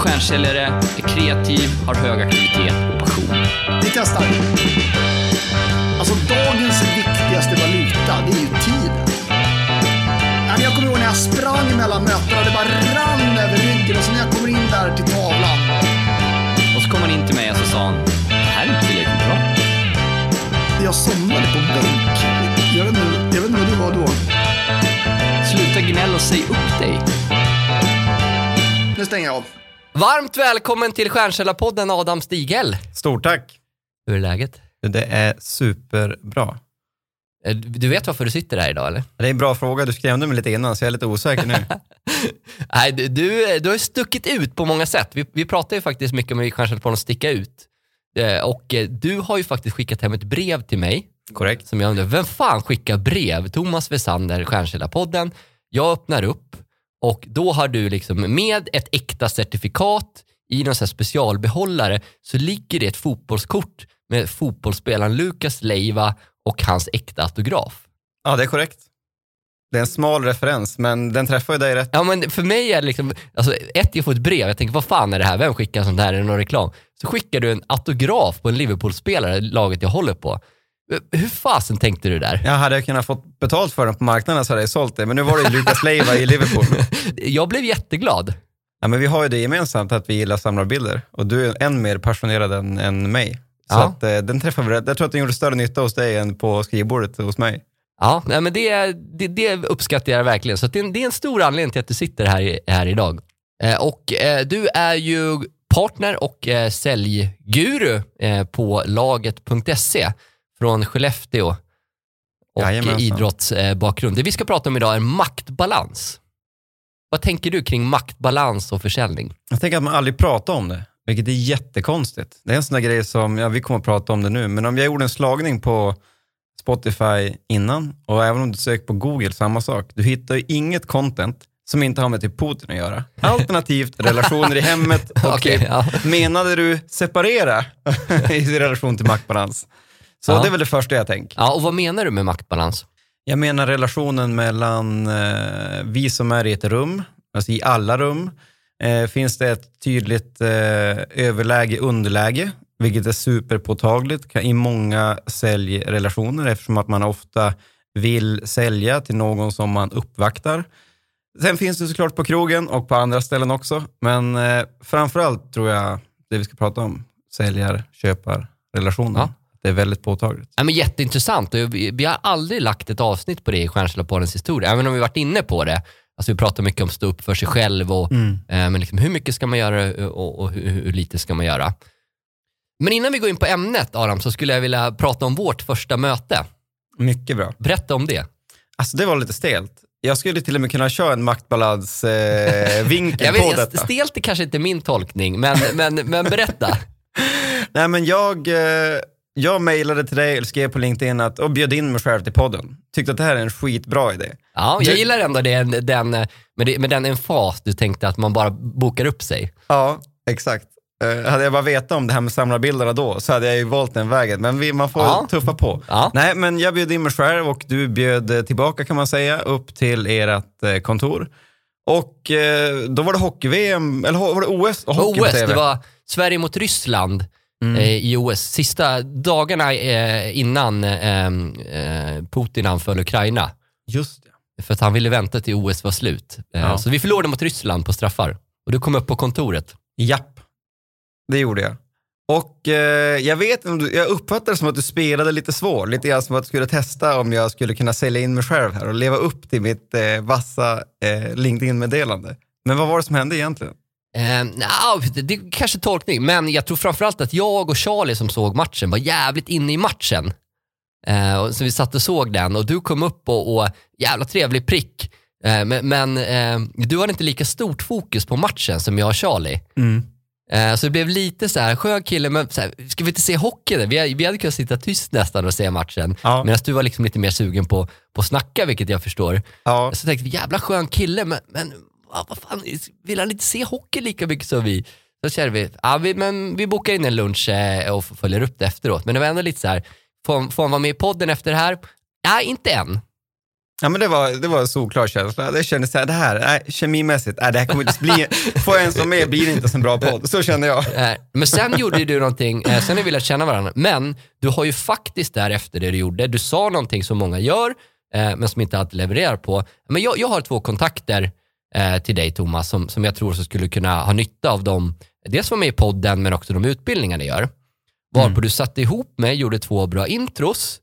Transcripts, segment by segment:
stjärnsäljare, är kreativ, har hög aktivitet och passion. Vi testar. Alltså dagens viktigaste valuta, det är ju tiden. Jag kommer ihåg när jag sprang mellan mötena, det bara rann över ryggen och så när jag kommer in där till tavlan. Och så kom han in till mig och så sa han, det här är inte tillräckligt bra. Jag somnade på bänk. Jag vet inte, jag vet inte vad du var då. Sluta gnäll och säg upp dig. Nu stänger jag av. Varmt välkommen till Stjärnsällarpodden Adam Stigell. Stort tack. Hur är läget? Det är superbra. Eh, Du vet varför du sitter här idag eller? Det är en bra fråga. Du skrämde mig lite innan så jag är lite osäker nu. Nej, du, du, du har ju stuckit ut på många sätt. Vi, vi pratar ju faktiskt mycket om Stjärnsällarpodden att sticka ut. Eh, Och eh, du har ju faktiskt skickat hem ett brev till mig. Korrekt. Som jag undrar, vem fan skickar brev? Thomas Wessander, Stjärnsällarpodden. Jag öppnar upp och då har du liksom med ett äkta certifikat i någon specialbehållare så ligger det ett fotbollskort med fotbollsspelaren Lukas Leiva och hans äkta autograf. Ja, det är korrekt. Det är en smal referens, men den träffar ju dig rätt. Ja men för mig är det liksom, alltså ett jag får ett brev, jag tänker vad fan är det här, vem skickar sånt här, är det någon reklam? Så skickar du en autograf på en Liverpool-spelare, laget jag håller på. Hur fasen tänkte du där? Jag hade kunnat fått betalt för den på marknaden så hade jag sålt det, men nu var det Lucas Leiva i Liverpool. Jag blev jätteglad. Ja, men vi har ju det gemensamt att vi gillar samlarbilder och du är än mer passionerad än, än mig. Så Ja. att, eh, den rätt. Jag tror att den gjorde större nytta hos dig än på skrivbordet hos mig. Ja, men det, det, det uppskattar jag verkligen. Så det, är en- det är en stor anledning till att du sitter här, här idag. Eh, och eh, du är ju partner och eh, säljguru eh, på laget.se från Skellefteå och Jajamensan. idrottsbakgrund. Det vi ska prata om idag är maktbalans. Vad tänker du kring maktbalans och försäljning? Jag tänker att man aldrig pratar om det, vilket är jättekonstigt. Det är en sån där grej som, ja vi kommer att prata om det nu, men om jag gjorde en slagning på Spotify innan och även om du söker på Google, samma sak. Du hittar ju inget content som inte har med typ Putin att göra. Alternativt relationer i hemmet och typ, ja. menade du separera i relation till maktbalans? Så Ja. det är väl det första jag tänker. Ja, och vad menar du med maktbalans? Jag menar relationen mellan eh, vi som är i ett rum, alltså i alla rum, eh, finns det ett tydligt eh, överläge, underläge, vilket är superpåtagligt i många säljrelationer eftersom att man ofta vill sälja till någon som man uppvaktar. Sen finns det såklart på krogen och på andra ställen också, men eh, framförallt tror jag det vi ska prata om, säljar-köpar-relationen. Ja. Det är väldigt påtagligt. Ja, men jätteintressant. Vi, vi har aldrig lagt ett avsnitt på det i Stjärnsällarpoddens historia, även om vi varit inne på det. Alltså vi pratar mycket om att stå upp för sig själv och Mm. eh, men liksom, hur mycket ska man göra och, och hur, hur lite ska man göra. Men innan vi går in på ämnet Aram, så skulle jag vilja prata om vårt första möte. Mycket bra. Berätta om det. Alltså det var lite stelt. Jag skulle till och med kunna köra en maktbalans-vinkel eh, på detta. stelt är kanske inte min tolkning, men, men, men berätta. Nej men jag, eh, jag mejlade till dig, eller skrev på LinkedIn att, och bjöd in mig själv till podden. Tyckte att det här är en skitbra idé. Ja, jag Du- gillar ändå den, den, med, det, med den emfas du tänkte att man bara bokar upp sig. Ja, exakt. Eh, hade jag bara vetat om det här med samlarbilderna då så hade jag ju valt den vägen. Men vi, man får Ja. tuffa på. Ja. Nej, men jag bjöd in mig själv och du bjöd eh, tillbaka kan man säga upp till ert eh, kontor. Och eh, då var det hockey-VM, eller var det OS OS, det var Sverige mot Ryssland eh, i OS. Sista dagarna eh, innan eh, eh, Putin anföll Ukraina. Just det. För att han ville vänta till OS var slut. Ja. Så vi förlorade mot Ryssland på straffar. Och du kom upp på kontoret. Japp, det gjorde jag. Och eh, jag vet jag uppfattade det som att du spelade lite svår, lite grann som att du skulle testa om jag skulle kunna sälja in mig själv här och leva upp till mitt eh, vassa eh, LinkedIn-meddelande. Men vad var det som hände egentligen? Eh, nja, det, det är kanske tolkning, men jag tror framförallt att jag och Charlie som såg matchen var jävligt inne i matchen. Eh, och så vi satt och såg den och du kom upp och, och jävla trevlig prick. Eh, men men eh, du hade inte lika stort fokus på matchen som jag och Charlie. Eh, så det blev lite så här, skön kille, men så här, ska vi inte se hockey? där? Vi, hade- vi hade kunnat sitta tyst nästan och se matchen. Ja. Medan du var liksom lite mer sugen på, på att snacka, vilket jag förstår. Ja, Så tänkte vi, jävla skön kille, men, men vad, vad fan, vill han inte se hockey lika mycket som vi? Så kände vi, ja, vi, men vi bokar in en lunch eh, och följer upp det efteråt. Men det var ändå lite så här, får, får han vara med i podden efter det här? Nej, inte än. Ja, men det var, det var en solklar känsla. Det kändes så här, det här, nej, kemimässigt, nej, det här kommer inte bli, får jag ens vara med blir det inte så en bra podd. Så kände jag. Men sen gjorde du någonting, eh, sen har vi lärt känna varandra, men du har ju faktiskt därefter det du gjorde, du sa någonting som många gör, eh, men som inte alltid levererar på. Men jag, jag har två kontakter eh, till dig Thomas, som, som jag tror så skulle kunna ha nytta av dem, dels vara med i podden, men också de utbildningar ni gör. Varpå du satte ihop mig, gjorde två bra intros,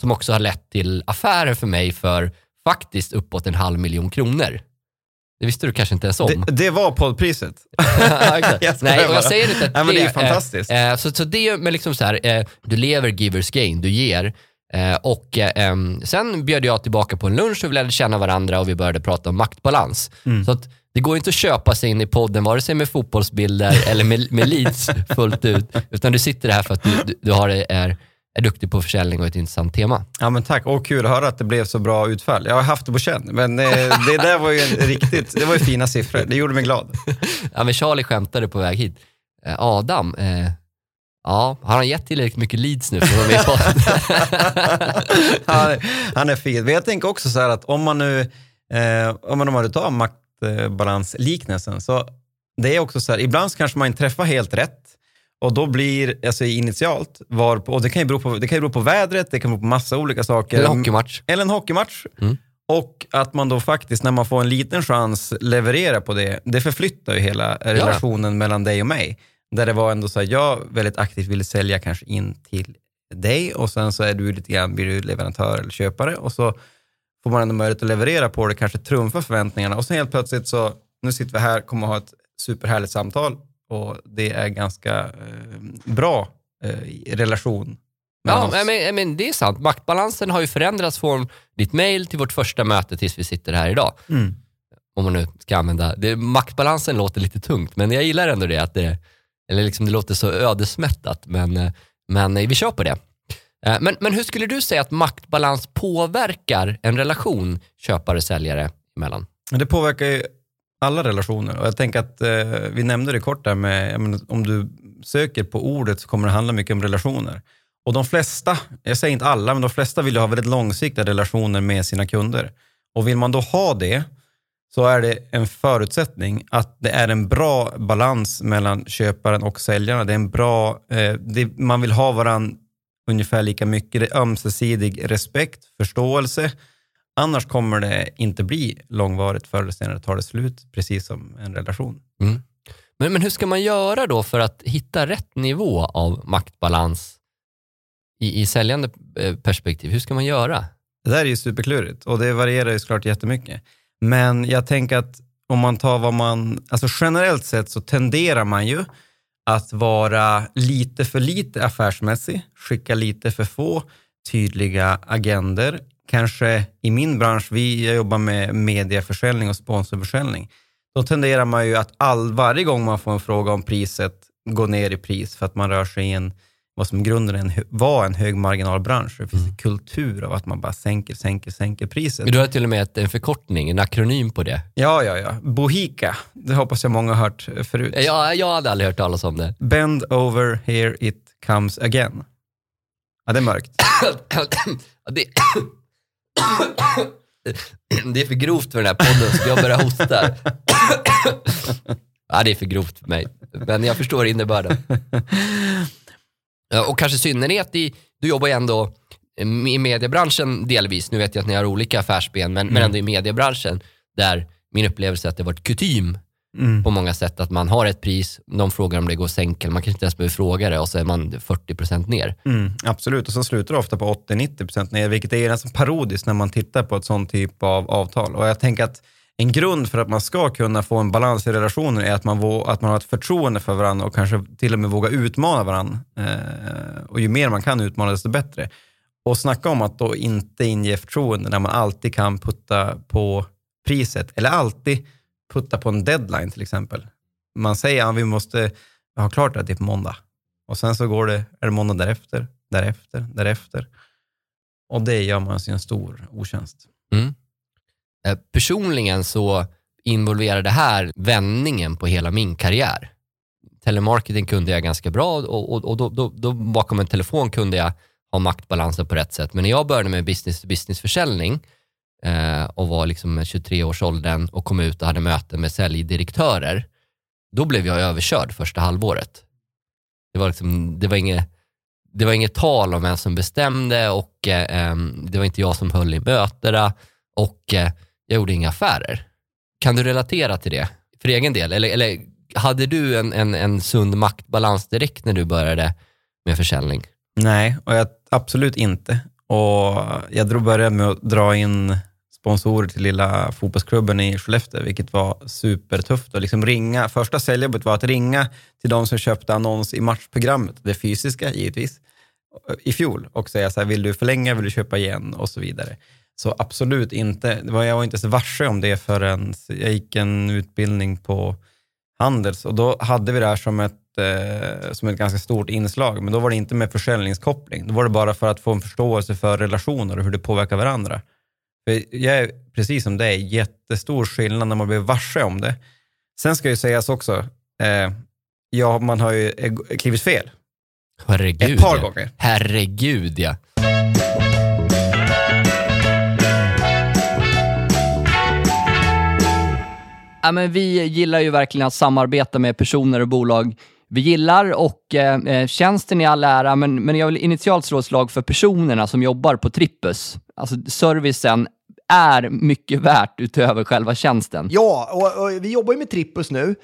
som också har lett till affärer för mig för faktiskt uppåt en halv miljon kronor. Det visste du kanske inte ens om. Det, det var poddpriset. Jag Nej, och jag säger inte att Nej, men det är eh, fantastiskt. Eh, så, så det är men liksom så här, eh, du lever givers gain, du ger. Eh, och eh, sen bjöd jag tillbaka på en lunch och vi lärde känna varandra och vi började prata om maktbalans. Mm. Så att det går inte att köpa sig in i podden, vare sig med fotbollsbilder eller med, med leads fullt ut, utan du sitter här för att du, du, du har, är, är duktig på försäljning och ett intressant tema. Ja men tack, och kul att höra att det blev så bra utfall. Jag har haft det på känn, men eh, det där var ju riktigt, det var ju fina siffror. Det gjorde mig glad. Ja, men Charlie skämtade på väg hit. Adam, eh, ja, har han gett tillräckligt mycket leads nu för att vara med han, är- han är fin. Men jag tänker också så här att om man nu, eh, om man, om man tar maktbalansliknelsen, så det är också så här, ibland så kanske man inte träffar helt rätt och då blir, alltså initialt, var på, och det kan ju bero på, det kan ju bero på vädret, det kan bero på massa olika saker. Eller hockeymatch. Eller en hockeymatch. Mm. Och att man då faktiskt, när man får en liten chans, levererar på det. Det förflyttar ju hela relationen mellan dig och mig. Där det var ändå så här, jag väldigt aktivt ville sälja kanske in till dig och sen så är du lite grann, blir du leverantör eller köpare och så får man ändå möjlighet att leverera på det, kanske trumfa förväntningarna och sen helt plötsligt så, nu sitter vi här, kommer ha ett superhärligt samtal och det är ganska eh, bra eh, relation Ja, oss. men, men, men det är sant. Maktbalansen har ju förändrats från ditt mail till vårt första möte tills vi sitter här idag. Mm. Om man nu ska använda, det, maktbalansen låter lite tungt, men jag gillar ändå det att det, eller liksom det låter så ödesmättat, men, eh, men eh, vi kör på det. Eh, men, men hur skulle du säga att maktbalans påverkar en relation köpare-säljare emellan? Det påverkar ju alla relationer och jag tänker att eh, vi nämnde det kort där med, menar, om du söker på ordet så kommer det handla mycket om relationer. Och de flesta, jag säger inte alla, men de flesta vill ju ha väldigt långsiktiga relationer med sina kunder. Och vill man då ha det så är det en förutsättning att det är en bra balans mellan köparen och säljarna. Det är en bra, eh, det, man vill ha varandra ungefär lika mycket. Det är ömsesidig respekt, förståelse. Annars kommer det inte bli långvarigt. Förr eller senare tar det slut, precis som en relation. Men, men hur ska man göra då för att hitta rätt nivå av maktbalans i, i säljande eh, perspektiv? Hur ska man göra? Det där är ju superklurigt och det varierar ju såklart jättemycket. Men jag tänker att om man tar vad man, alltså generellt sett så tenderar man ju att vara lite för lite affärsmässig, skicka lite för få tydliga agender. Kanske i min bransch, vi jag jobbar med medieförsäljning och sponsorförsäljning. Då tenderar man ju att all, varje gång man får en fråga om priset gå ner i pris för att man rör sig i en, vad som i grunden en, var en högmarginalbransch. Det finns en kultur av att man bara sänker, sänker, sänker priset. Men Du har till och med ett, en förkortning, en akronym på det. Ja, ja, ja. Bohika. Det hoppas jag många har hört förut. Jag, jag hade aldrig hört talas om det. Bend over, here it comes again. Ja, det är mörkt. Ja, det, det är för grovt för den här podden så jag börjar hosta. Ja, det är för grovt för mig, men jag förstår innebörden. Ja, Och kanske i synnerhet i, du jobbar ju ändå i mediebranschen delvis, nu vet jag att ni har olika affärsben, men, men ändå i mediebranschen, där min upplevelse är att det har varit kutym Mm. på många sätt, att man har ett pris, de frågar om det går att sänka, man kanske inte ens behöver fråga det och så är man 40% ner. Mm, absolut, och så slutar det ofta på 80-90% ner, vilket är nästan parodiskt när man tittar på ett sånt typ av avtal. Och jag tänker att en grund för att man ska kunna få en balans i relationer är att man, vå- att man har ett förtroende för varandra och kanske till och med våga utmana varandra. Eh, och ju mer man kan utmana, desto bättre. Och snacka om att då inte inge förtroende när man alltid kan putta på priset, eller alltid putta på en deadline till exempel. Man säger att vi måste ha klart det till på måndag. Och sen så går det, är det måndag därefter, därefter, därefter. Och det gör man sig en stor otjänst. Mm. Eh, personligen så involverar det här vändningen på hela min karriär. Telemarketing kunde jag ganska bra och, och, och då, då, då bakom en telefon kunde jag ha maktbalansen på rätt sätt. Men när jag började med business-to-business-försäljning eh, och var liksom 23-årsåldern och kom ut och hade möten med säljdirektörer, då blev jag överkörd första halvåret. Det var, liksom, det var, inget, det var inget tal om vem som bestämde och eh, det var inte jag som höll i mötena och eh, jag gjorde inga affärer. Kan du relatera till det för egen del? Eller, eller hade du en, en, en sund maktbalans direkt när du började med försäljning? Nej, och jag, absolut inte. Och jag drog började med att dra in sponsorer till lilla fotbollsklubben i Skellefteå, vilket var supertufft. Och liksom ringa, första säljjobbet var att ringa till de som köpte annons i matchprogrammet, det fysiska givetvis, i fjol och säga så här, vill du förlänga, vill du köpa igen och så vidare. Så absolut inte. Jag var inte ens varse om det förrän jag gick en utbildning på Handels och då hade vi det här som ett, eh, som ett ganska stort inslag, men då var det inte med försäljningskoppling. Då var det bara för att få en förståelse för relationer och hur det påverkar varandra. För jag är precis som dig, jättestor skillnad när man blir varse om det. Sen ska ju sägas också, eh, ja, man har ju eh, klivit fel Herregud. ett par gånger. Herregud ja. Ja, men vi gillar ju verkligen att samarbeta med personer och bolag vi gillar och eh, eh, tjänsten i all ära, men, men jag vill initialt slå ett slag för personerna som jobbar på Trippus. Alltså servicen är mycket värt utöver själva tjänsten. Ja, och, och vi jobbar ju med Trippus nu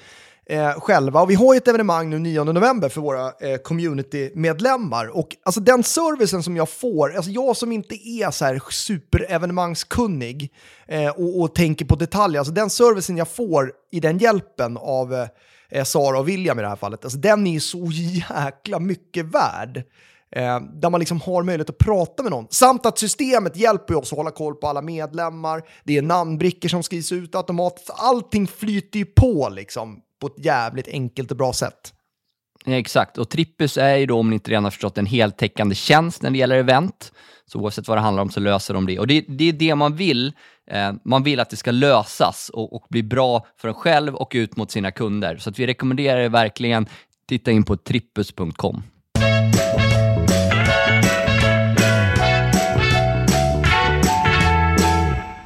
eh, själva och vi har ju ett evenemang nu 9 november för våra eh, community-medlemmar. Och alltså den servicen som jag får, alltså jag som inte är så här superevenemangskunnig eh, och, och tänker på detaljer, alltså den servicen jag får i den hjälpen av eh, eh, Sara och William i det här fallet, alltså den är ju så jäkla mycket värd. Eh, där man liksom har möjlighet att prata med någon. Samt att systemet hjälper oss att hålla koll på alla medlemmar. Det är namnbrickor som skrivs ut automatiskt. Allting flyter ju på liksom på ett jävligt enkelt och bra sätt. Ja, exakt, och Trippus är ju då, om ni inte redan har förstått, en heltäckande tjänst när det gäller event. Så oavsett vad det handlar om så löser de det. Och det, det är det man vill. Eh, man vill att det ska lösas och, och bli bra för en själv och ut mot sina kunder. Så att vi rekommenderar er verkligen titta in på trippus.com.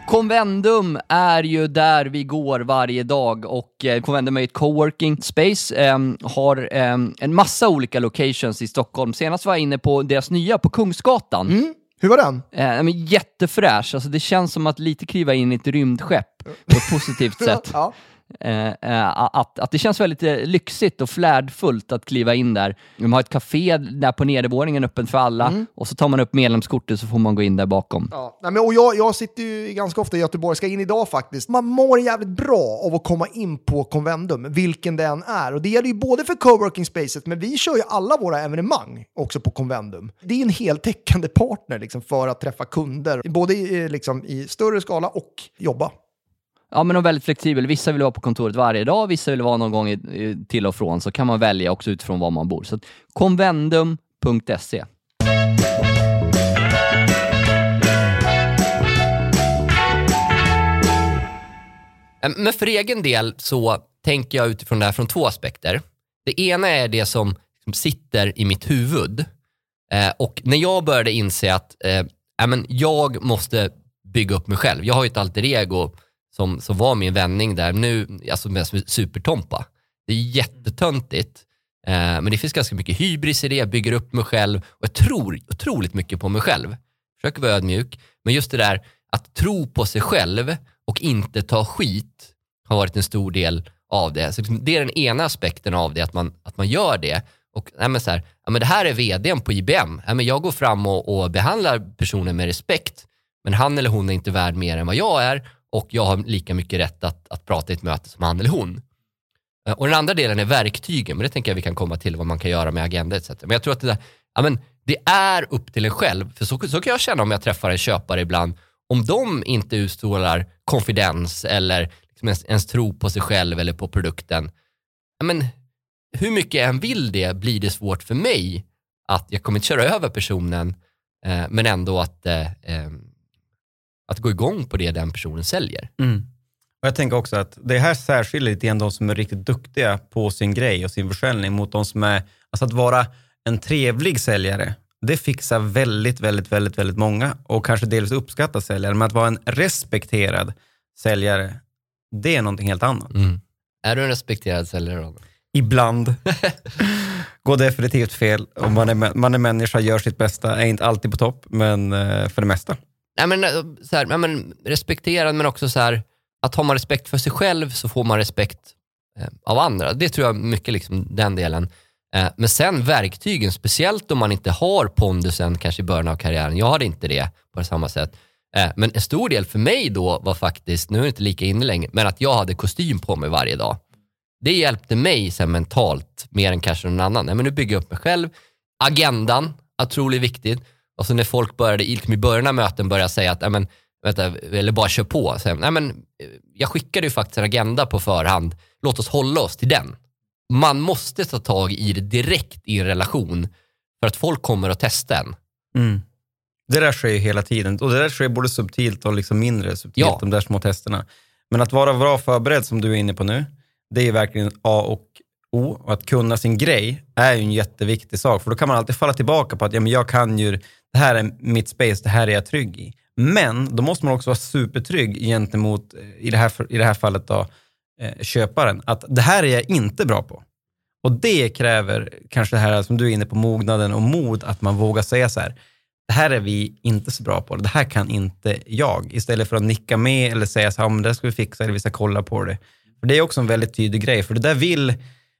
Convendum är ju där vi går varje dag och eh, Convendum är ett coworking space, eh, har eh, en massa olika locations i Stockholm. Senast var jag inne på deras nya på Kungsgatan. Mm. Hur var den? Eh, men jättefräsch, alltså det känns som att lite kliva in i ett rymdskepp på ett positivt sätt. Ja. Eh, eh, att, att det känns väldigt eh, lyxigt och flärdfullt att kliva in där. De har ett café där på nedervåningen öppet för alla och så tar man upp medlemskortet så får man gå in där bakom. Ja. Nej, men, och jag, jag sitter ju ganska ofta i Göteborg, ska in idag faktiskt. Man mår jävligt bra av att komma in på Convendum, vilken den är. Och det gäller ju både för coworking spacet, men vi kör ju alla våra evenemang också på Convendum. Det är en heltäckande partner liksom, för att träffa kunder, både i, liksom, i större skala och jobba. Ja, men de är väldigt flexibel. Vissa vill vara på kontoret varje dag, vissa vill vara någon gång i, i, till och från, så kan man välja också utifrån var man bor. Så konvendum.se. convendum.se. Men för egen del så tänker jag utifrån det här från två aspekter. Det ena är det som, sitter i mitt huvud. Eh, och när jag började inse att eh, jag måste bygga upp mig själv. Jag har ju ett alter ego som, som var min vändning där nu, alltså med supertompa. Det är jättetöntigt. Eh, men det finns ganska mycket hybris i det. Jag bygger upp mig själv och jag tror otroligt mycket på mig själv. Försöker vara ödmjuk. Men just det där att tro på sig själv och inte ta skit har varit en stor del av det. Så liksom, det är den ena aspekten av det, att man, att man gör det. Och nej, men så här, ja, men det här är vdn på IBM. Ja, men jag går fram och, och behandlar personen med respekt, men han eller hon är inte värd mer än vad jag är och jag har lika mycket rätt att, att prata i ett möte som han eller hon. Eh, och den andra delen är verktygen, men det tänker jag vi kan komma till vad man kan göra med agenda etc. Men jag tror att det, där, ja, men det är upp till en själv, för så, så kan jag känna om jag träffar en köpare ibland, om de inte utstrålar konfidens eller liksom ens, ens tro på sig själv eller på produkten, ja, men hur mycket jag än vill det blir det svårt för mig att jag kommer inte köra över personen, eh, men ändå att, eh, eh, att gå igång på det den personen säljer. Mm. Och jag tänker också att det här särskiljer lite grann de som är riktigt duktiga på sin grej och sin försäljning mot de som är, alltså att vara en trevlig säljare det fixar väldigt, väldigt, väldigt, väldigt många och kanske delvis uppskattar säljare. Men att vara en respekterad säljare, det är någonting helt annat. Mm. Är du en respekterad säljare då? Ibland. Går definitivt fel. Och man, är, man är människa, gör sitt bästa, är inte alltid på topp, men eh, för det mesta. Nej, men, eh, så här, nej, men, respekterad, men också så här, att har man respekt för sig själv så får man respekt eh, av andra. Det tror jag mycket liksom den delen. Eh, men sen verktygen, speciellt om man inte har pondusen kanske i början av karriären. Jag hade inte det på samma sätt. Eh, men en stor del för mig då var faktiskt, nu är det inte lika inne längre, men att jag hade kostym på mig varje dag. Det hjälpte mig sen mentalt mer än kanske någon annan. Nej, men nu bygger jag upp mig själv. Agendan, otroligt viktigt. Och så när folk började, liksom i början av möten började säga att, men, vänta, eller bara kör på. Så, nej, men, eh, jag skickade ju faktiskt en agenda på förhand. Låt oss hålla oss till den. Man måste ta tag i det direkt i en relation för att folk kommer att testa en. Det där sker ju hela tiden och det där sker både subtilt och liksom mindre subtilt, Ja. de där små testerna. Men att vara bra förberedd som du är inne på nu, det är verkligen A och O. Och att kunna sin grej är ju en jätteviktig sak, för då kan man alltid falla tillbaka på att ja, men jag kan ju, det här är mitt space, det här är jag trygg i. Men då måste man också vara supertrygg gentemot, eh, i det här, i det här fallet då, eh, köparen, att det här är jag inte bra på. Och det kräver kanske det här som du är inne på, mognaden och mod, att man vågar säga så här, det här är vi inte så bra på, det här kan inte jag. Istället för att nicka med eller säga så här, "Ja, men det ska vi fixa eller vi ska kolla på det. För det är också en väldigt tydlig grej, för det där vill,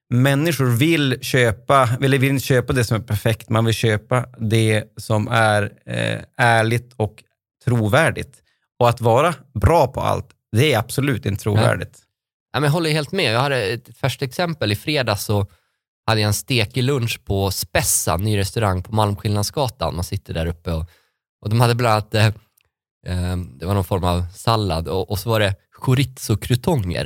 människor vill köpa, eller vill inte köpa det som är perfekt, man vill köpa det som är eh, ärligt och trovärdigt. Och att vara bra på allt, det är absolut inte trovärdigt. Ja, men jag håller helt med. Jag hade ett färskt exempel. I fredags så hade jag en stekig lunch på Spessa, ny restaurang på Malmskillnadsgatan. Man sitter där uppe och, och de hade bland annat, eh, det var någon form av sallad och, och så var det chorizo-krutonger.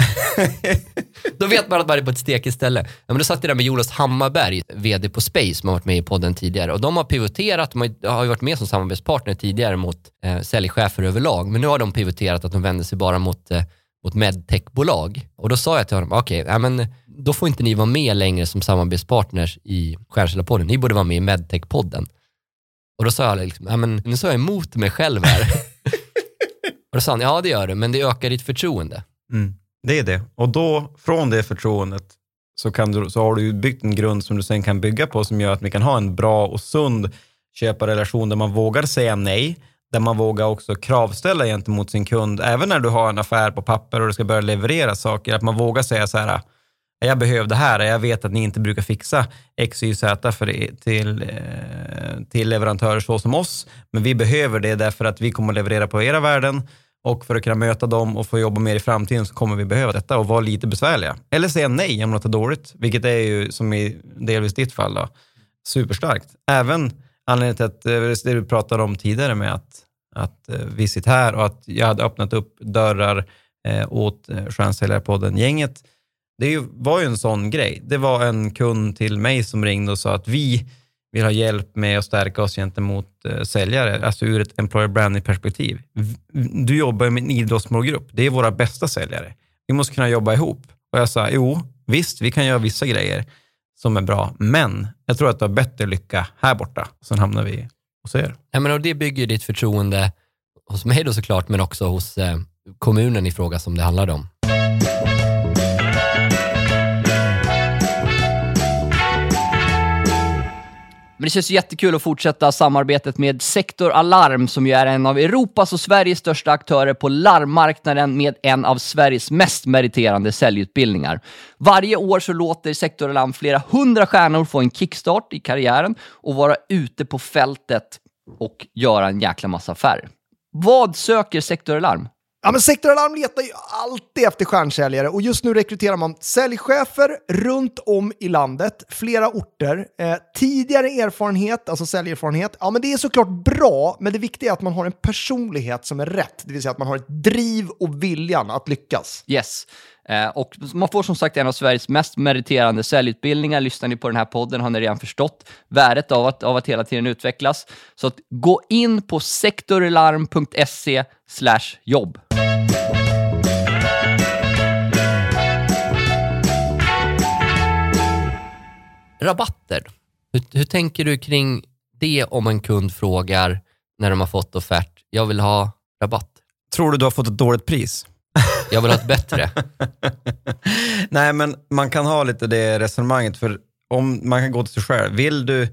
då vet man att man är på ett stekigt ställe. Ja, men då satt jag där med Jonas Hammarberg, vd på Space, som har varit med i podden tidigare. Och de har pivoterat, de har, ju varit med som samarbetspartner tidigare mot eh, säljchefer överlag. Men nu har de pivoterat att de vänder sig bara mot eh, mot medtechbolag. Och då sa jag till honom, okej, okay, men då får inte ni vara med längre som samarbetspartners i Stjärnkällarpodden. Ni borde vara med i medtech-podden. Och då sa jag, liksom, ja, men nu sa jag emot mig själv här. och då sa han, ja det gör det, men det ökar ditt förtroende. Mm. Det är det. Och då, från det förtroendet, så, kan du, så har du byggt en grund som du sen kan bygga på som gör att vi kan ha en bra och sund köparrelation där man vågar säga nej, där man vågar också kravställa gentemot sin kund, även när du har en affär på papper och du ska börja leverera saker, att man vågar säga så här, jag behöver det här, jag vet att ni inte brukar fixa X, Y, Z för till, eh, till leverantörer så som oss, men vi behöver det därför att vi kommer att leverera på era värden och för att kunna möta dem och få jobba mer i framtiden så kommer vi behöva detta och vara lite besvärliga. Eller säga nej om något är dåligt, vilket är ju som i delvis ditt fall då, superstarkt. Även anledningen till att, eh, det du pratade om tidigare med att, att eh, vi sitter här och att jag hade öppnat upp dörrar åt eh, Stjärnsäljarpodden-gänget. Det var ju en sån grej. Det var en kund till mig som ringde och sa att vi vill ha hjälp med att stärka oss gentemot eh, säljare, alltså ur ett employer branding-perspektiv. Du jobbar ju med en idrottsmålgrupp. Det är våra bästa säljare. Vi måste kunna jobba ihop. Och jag sa, jo, visst, vi kan göra vissa grejer som är bra, men jag tror att du har bättre lycka här borta. Sen hamnar vi hos er. Ja, men, och det bygger ditt förtroende hos mig då såklart, men också hos eh, kommunen i fråga som det handlade om. Men det känns ju jättekul att fortsätta samarbetet med Sektor Alarm som ju är en av Europas och Sveriges största aktörer på larmmarknaden med en av Sveriges mest meriterande säljutbildningar. Varje år så låter Sektor Alarm flera hundra stjärnor få en kickstart i karriären och vara ute på fältet och göra en jäkla massa affärer. Vad söker Sektor Alarm? Ja, men Sektor Alarm letar ju alltid efter stjärnsäljare och just nu rekryterar man säljchefer runt om i landet, flera orter. Eh, tidigare erfarenhet, alltså säljerfarenhet, ja men det är såklart bra, men det viktiga är att man har en personlighet som är rätt, det vill säga att man har ett driv och viljan att lyckas. Yes. Eh, och man får som sagt en av Sveriges mest meriterande säljutbildningar. Lyssnar ni på den här podden har ni redan förstått värdet av att, av att hela tiden utvecklas. Så att gå in på sektoralarm.se jobb. Rabatter, hur, hur tänker du kring det om en kund frågar när de har fått offert, jag vill ha rabatt. Tror du du har fått ett dåligt pris? Jag vill ha ett bättre. Nej, men man kan ha lite det resonemanget, för om man kan gå till sig själv. Vill du,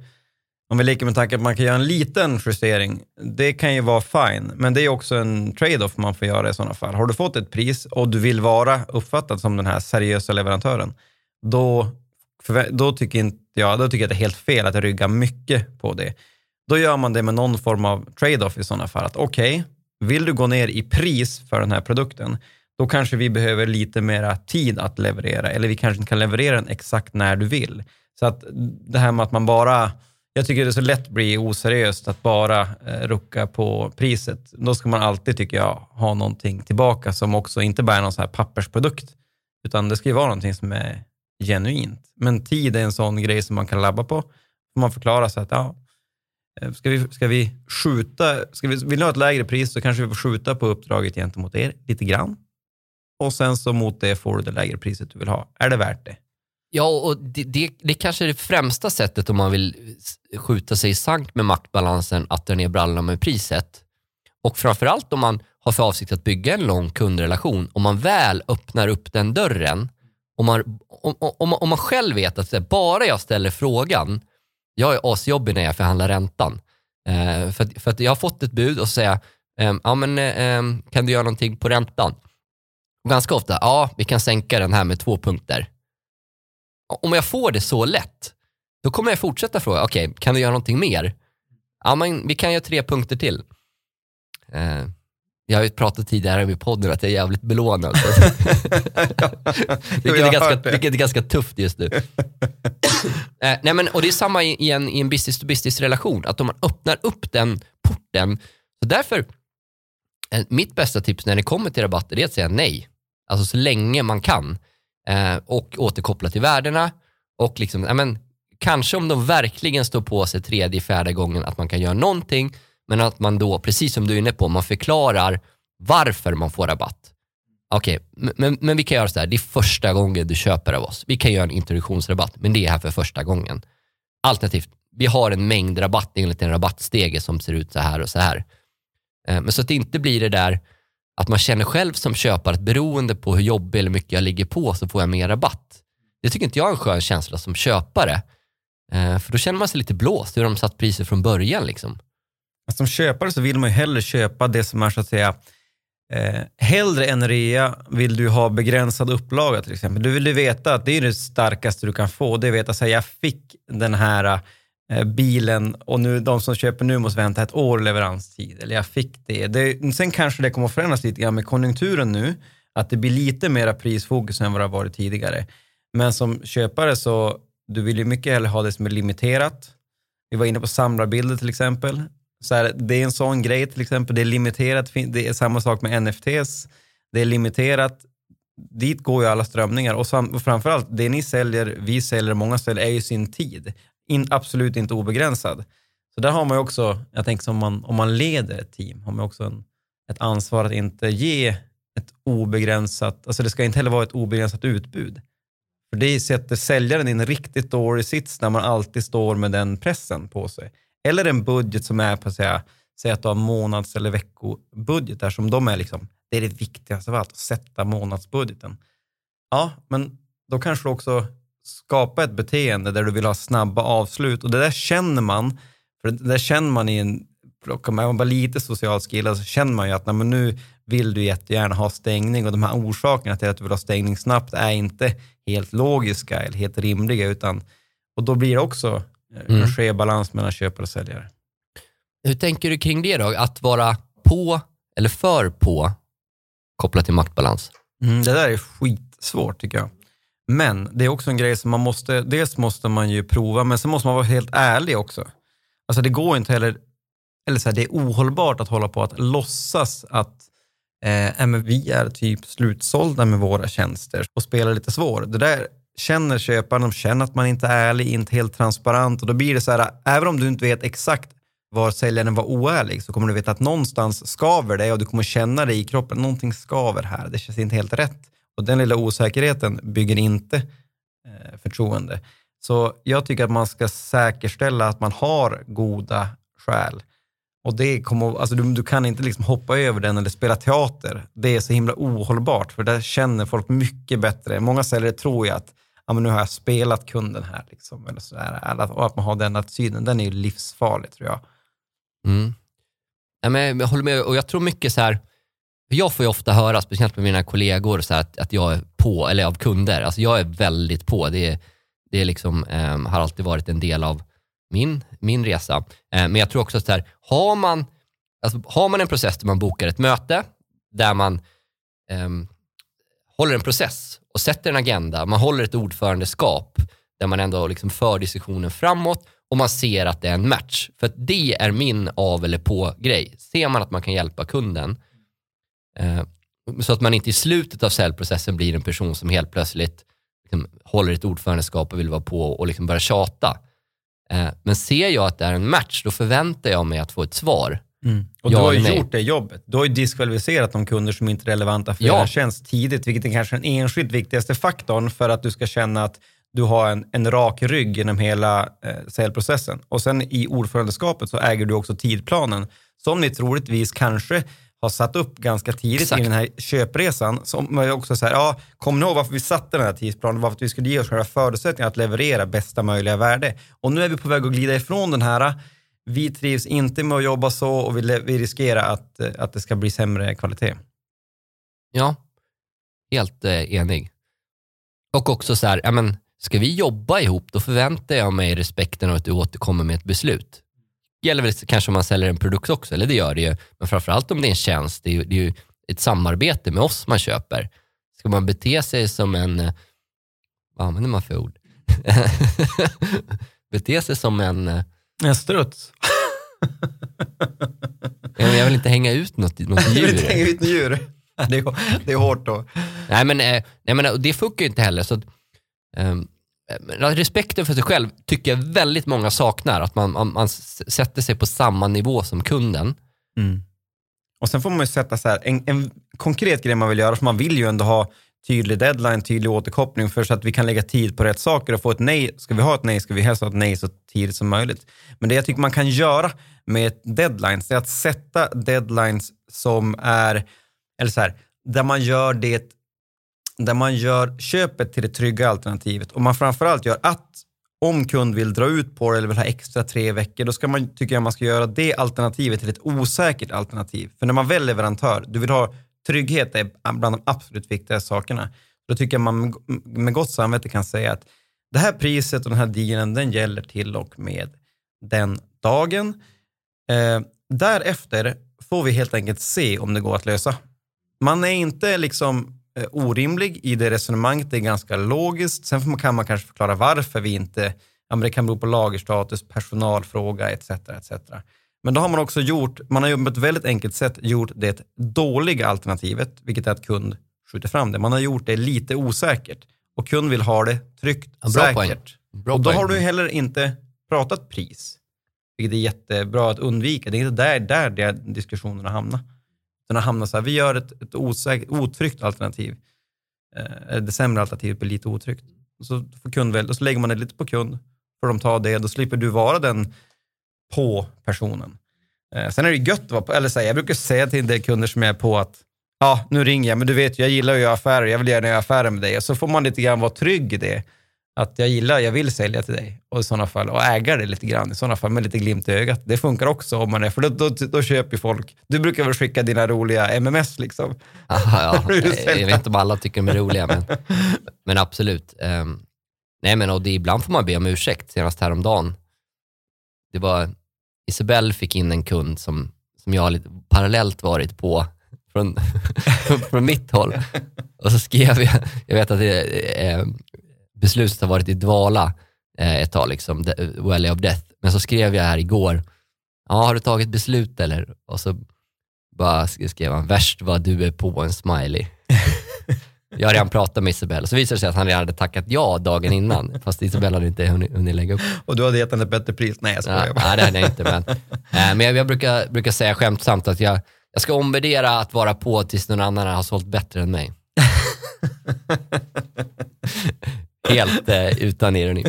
om vi leker med tanken att man kan göra en liten justering, det kan ju vara fine, men det är också en trade-off man får göra i sådana fall. Har du fått ett pris och du vill vara uppfattad som den här seriösa leverantören, då, för då, tycker inte jag, då tycker jag att det är helt fel att rygga mycket på det. Då gör man det med någon form av trade-off i sådana fall. Att okej, vill du gå ner i pris för den här produkten, då kanske vi behöver lite mera tid att leverera, eller vi kanske inte kan leverera den exakt när du vill. Så att det här med att man bara, jag tycker det är så lätt bli oseriöst att bara eh, rucka på priset. Då ska man alltid, tycker jag, ha någonting tillbaka som också inte bara är någon så här pappersprodukt, utan det ska ju vara någonting som är genuint. Men tid är en sån grej som man kan labba på. Man förklarar sig att ja, eh, ska vi, ska vi skjuta, ska vi, vill ni ha ett lägre pris så kanske vi får skjuta på uppdraget gentemot er lite grann. Och sen så mot det får du det lägre priset du vill ha. Är det värt det? Ja, och det, det, det kanske är det främsta sättet om man vill skjuta sig i sank med maktbalansen, att dra ner brallorna med priset. Och framförallt om man har för avsikt att bygga en lång kundrelation, om man väl öppnar upp den dörren, om man, om, om, om man själv vet att här, bara jag ställer frågan, jag är asjobbig när jag förhandlar räntan. Eh, för, att, för att jag har fått ett bud och så säger ehm, jag, ja men eh, kan du göra någonting på räntan? Och ganska ofta, ja vi kan sänka den här med två punkter om jag får det så lätt, då kommer jag fortsätta fråga, okej, kan du göra någonting mer? Ja, men vi kan göra tre punkter till. Eh, Eh, jag har ju pratat tidigare i podden att jag är jävligt belånad. vilket, är ganska, det. vilket är ganska tufft just nu. eh, nej, men, och det är samma i, i, en, i en business-to-business-relation, att om man öppnar upp den porten, så därför, eh, mitt bästa tips när det kommer till rabatter är att säga nej. Alltså så länge man kan eh, och återkoppla till värdena och liksom, ja, men, kanske om de verkligen står på sig tredje, fjärde gången att man kan göra någonting, men att man då, precis som du är inne på, man förklarar varför man får rabatt. Okej, men- men, men vi kan göra så här, det är första gången du köper av oss. Vi kan göra en introduktionsrabatt, men det är här för första gången. Alternativt, vi har en mängd rabatt enligt en rabattstege som ser ut så här och så här. Eh, men så att det inte blir det där att man känner själv som köpare att beroende på hur jobbig eller mycket jag ligger på så får jag mer rabatt. Det tycker inte jag är en skön känsla som köpare. Eh, för då känner man sig lite blåst, hur de satt priser från början liksom. Som köpare så vill man ju hellre köpa det som är så att säga Eh, hellre än rea vill du ha begränsad upplaga till exempel. Du vill ju veta att det är det starkaste du kan få. Det är att veta att jag fick den här eh, bilen och nu, de som köper nu måste vänta ett år leveranstid. Eller jag fick det. det. Sen kanske det kommer att förändras lite grann med konjunkturen nu. Att det blir lite mera prisfokus än vad det har varit tidigare. Men som köpare så du vill ju mycket hellre ha det som är limiterat. Vi var inne på samlarbilder till exempel. Så här, det är en sån grej till exempel. Det är limiterat. Det är samma sak med NFTs. Det är limiterat. Dit går ju alla strömningar och, sam- och framförallt det ni säljer, vi säljer, många säljer är ju sin tid. In, absolut inte obegränsad. Så där har man ju också, jag tänker som man, om man leder ett team, har man också en, ett ansvar att inte ge ett obegränsat, alltså det ska inte heller vara ett obegränsat utbud. För det sätter säljaren i en riktigt dålig sits när man alltid står med den pressen på sig. Eller en budget som är på, säga, säg att du har månads eller veckobudgetar som de är liksom, det är det viktigaste av allt, att sätta månadsbudgeten. Ja, men då kanske du också skapa ett beteende där du vill ha snabba avslut och det där känner man, för det där känner man i en, plockar man bara lite social skillad så känner man ju att nej, men nu vill du jättegärna ha stängning och de här orsakerna till att du vill ha stängning snabbt är inte helt logiska eller helt rimliga utan, och då blir det också Mm. en skev balans mellan köpare och säljare. Hur tänker du kring det då? Att vara på eller för på kopplat till maktbalans? Mm, det där är skitsvårt tycker jag. Men det är också en grej som man måste, dels måste man ju prova, men sen måste man vara helt ärlig också. Alltså det går inte heller, eller så här, det är ohållbart att hålla på att låtsas att eh, vi är typ slutsålda med våra tjänster och spelar lite svår. Det där känner köparen, de känner att man inte är ärlig, inte helt transparent och då blir det så här, även om du inte vet exakt var säljaren var oärlig så kommer du veta att någonstans skaver det och du kommer känna det i kroppen. Någonting skaver här, det känns inte helt rätt. Och den lilla osäkerheten bygger inte eh, förtroende. Så jag tycker att man ska säkerställa att man har goda skäl. Och det kommer, alltså du, du kan inte liksom hoppa över den eller spela teater. Det är så himla ohållbart, för där känner folk mycket bättre. Många säljare tror ju att ja, men nu har jag spelat kunden här. Liksom, eller så där. Och att man har den attityden, den är ju livsfarlig tror jag. Mm. Ja, men jag håller med och jag tror mycket så här, jag får ju ofta höra, speciellt med mina kollegor, så här, att, att jag är på, eller av kunder, alltså jag är väldigt på. Det, är, det är liksom, eh, har alltid varit en del av min, min resa. Eh, men jag tror också att har, man, alltså, har man en process där man bokar ett möte, där man eh, håller en process och sätter en agenda, man håller ett ordförandeskap, där man ändå liksom för diskussionen framåt och man ser att det är en match. För att det är min av eller på-grej. Ser man att man kan hjälpa kunden, eh, så att man inte i slutet av säljprocessen blir en person som helt plötsligt liksom, håller ett ordförandeskap och vill vara på och liksom börja tjata. Eh, men ser jag att det är en match, då förväntar jag mig att få ett svar. Och Ja du har ju gjort det jobbet. Du har ju diskvalificerat de kunder som inte är relevanta för Ja. tjänst tidigt, vilket är kanske den enskilt viktigaste faktorn för att du ska känna att du har en, en rak rygg genom hela eh, säljprocessen. Och sen i ordförandeskapet så äger du också tidplanen som ni troligtvis kanske har satt upp ganska tidigt Exakt. i den här köpresan. Som var också så här, ja, kom ni ihåg varför vi satte den här tidsplanen? Varför vi skulle ge oss själva förutsättningar att leverera bästa möjliga värde. Och nu är vi på väg att glida ifrån den här vi trivs inte med att jobba så och vi, vi riskerar att, eh, att det ska bli sämre kvalitet. Ja, helt eh, enig. Och också så här, ja, men, ska vi jobba ihop, då förväntar jag mig respekten av att du återkommer med ett beslut. gäller väl kanske om man säljer en produkt också, eller det gör det ju. Men framförallt om det är en tjänst, det är ju, det är ju ett samarbete med oss man köper. Ska man bete sig som en, eh, vad använder man för ord? bete sig som en, eh, en struts. jag vill inte hänga ut något, något Jag vill djur. inte hänga ut en djur. Det är, det är hårt då. Nej men, eh, nej, men det funkar ju inte heller. Så, att, men respekten för sig själv tycker jag väldigt många saknar. Att man, man, man sätter sig på samma nivå som kunden. Och sen får man ju sätta så här, en, en konkret grej man vill göra, för man vill ju ändå ha tydlig deadline, tydlig återkoppling för så att vi kan lägga tid på rätt saker och få ett nej. Ska vi ha ett nej ska vi helst ha ett nej så tidigt som möjligt. Men det jag tycker man kan göra med deadlines, är att sätta deadlines som är, eller så här, där man gör det, där man gör köpet till det trygga alternativet och man framförallt gör att om kund vill dra ut på det eller vill ha extra tre veckor, då ska man, tycker jag man ska göra det alternativet till ett osäkert alternativ. För när man väljer leverantör, du vill ha trygghet är bland de absolut viktigaste sakerna. Då tycker jag man med, gott samvete kan säga att det här priset och den här dealen, den gäller till och med den dagen. Eh, därefter får vi helt enkelt se om det går att lösa. Man är inte liksom eh, orimlig i det resonemanget, det är ganska logiskt. Sen kan man kanske förklara varför vi inte, ja, men det kan bero på lagerstatus, personalfråga etc. etc. Men då har man också gjort, man har ju på ett väldigt enkelt sätt gjort det dåliga alternativet, vilket är att kund skjuter fram det. Man har gjort det lite osäkert och kund vill ha det tryggt, Ja, bra poäng. säkert. Bra och då poäng. har du heller inte pratat pris, vilket är jättebra att undvika. Det är inte där, där det diskussionerna hamnar. Den har hamnat så här, vi gör ett, ett osäkert, otryggt alternativ. Eh, det sämre alternativet blir lite otryggt. Så får kund väl, och så lägger man det lite på kund, får de ta det, då slipper du vara den på personen. Eh, sen är det gött att vara på, eller så här, jag brukar säga till de kunder som jag är på att ja, nu ringer jag, men du vet, jag gillar att göra affärer, jag vill gärna göra affärer med dig. Och så får man lite grann vara trygg i det. Att jag gillar, jag vill sälja till dig och i sådana fall, och äga det lite grann, i sådana fall med lite glimt i ögat. Det funkar också om man är, för då, då, då köper ju folk. Du brukar väl skicka dina roliga MMS liksom? Aha, ja. Jag, jag vet inte om alla tycker de är roliga, men, men absolut. Ehm, nej, men och det, ibland får man be om ursäkt. Senast häromdagen, det var Isabelle fick in en kund som, som jag lite parallellt varit på från, från mitt håll. Och så skrev jag, jag vet att det, eh, beslutet har varit i dvala eh, ett tag, liksom, the Valley of Death. Men så skrev jag här igår, ja, har du tagit beslut eller? Och så bara skrev han, värst vad du är på en smiley jag har redan pratat med Isabelle, så visade det sig att han redan hade tackat ja dagen innan, fast Isabelle hade inte hunnit, hunnit lägga upp. Och du hade gett henne ett bättre pris? Nej, jag skojar Nej, bara. nej, det hade jag inte. Men, eh, men jag, jag brukar, brukar säga skämtsamt att jag, jag ska omvärdera att vara på tills någon annan har sålt bättre än mig. Helt eh, utan ironi.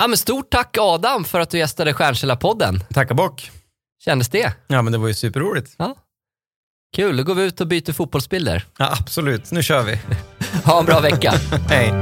Ja, men stort tack Adam för att du gästade Stjärnkälla-podden. Tacka bock. Kändes det? Ja, men det var ju superroligt. Ja. Kul, då går vi ut och byter fotbollsbilder. Ja, absolut. Nu kör vi. Ha en bra vecka. Hej.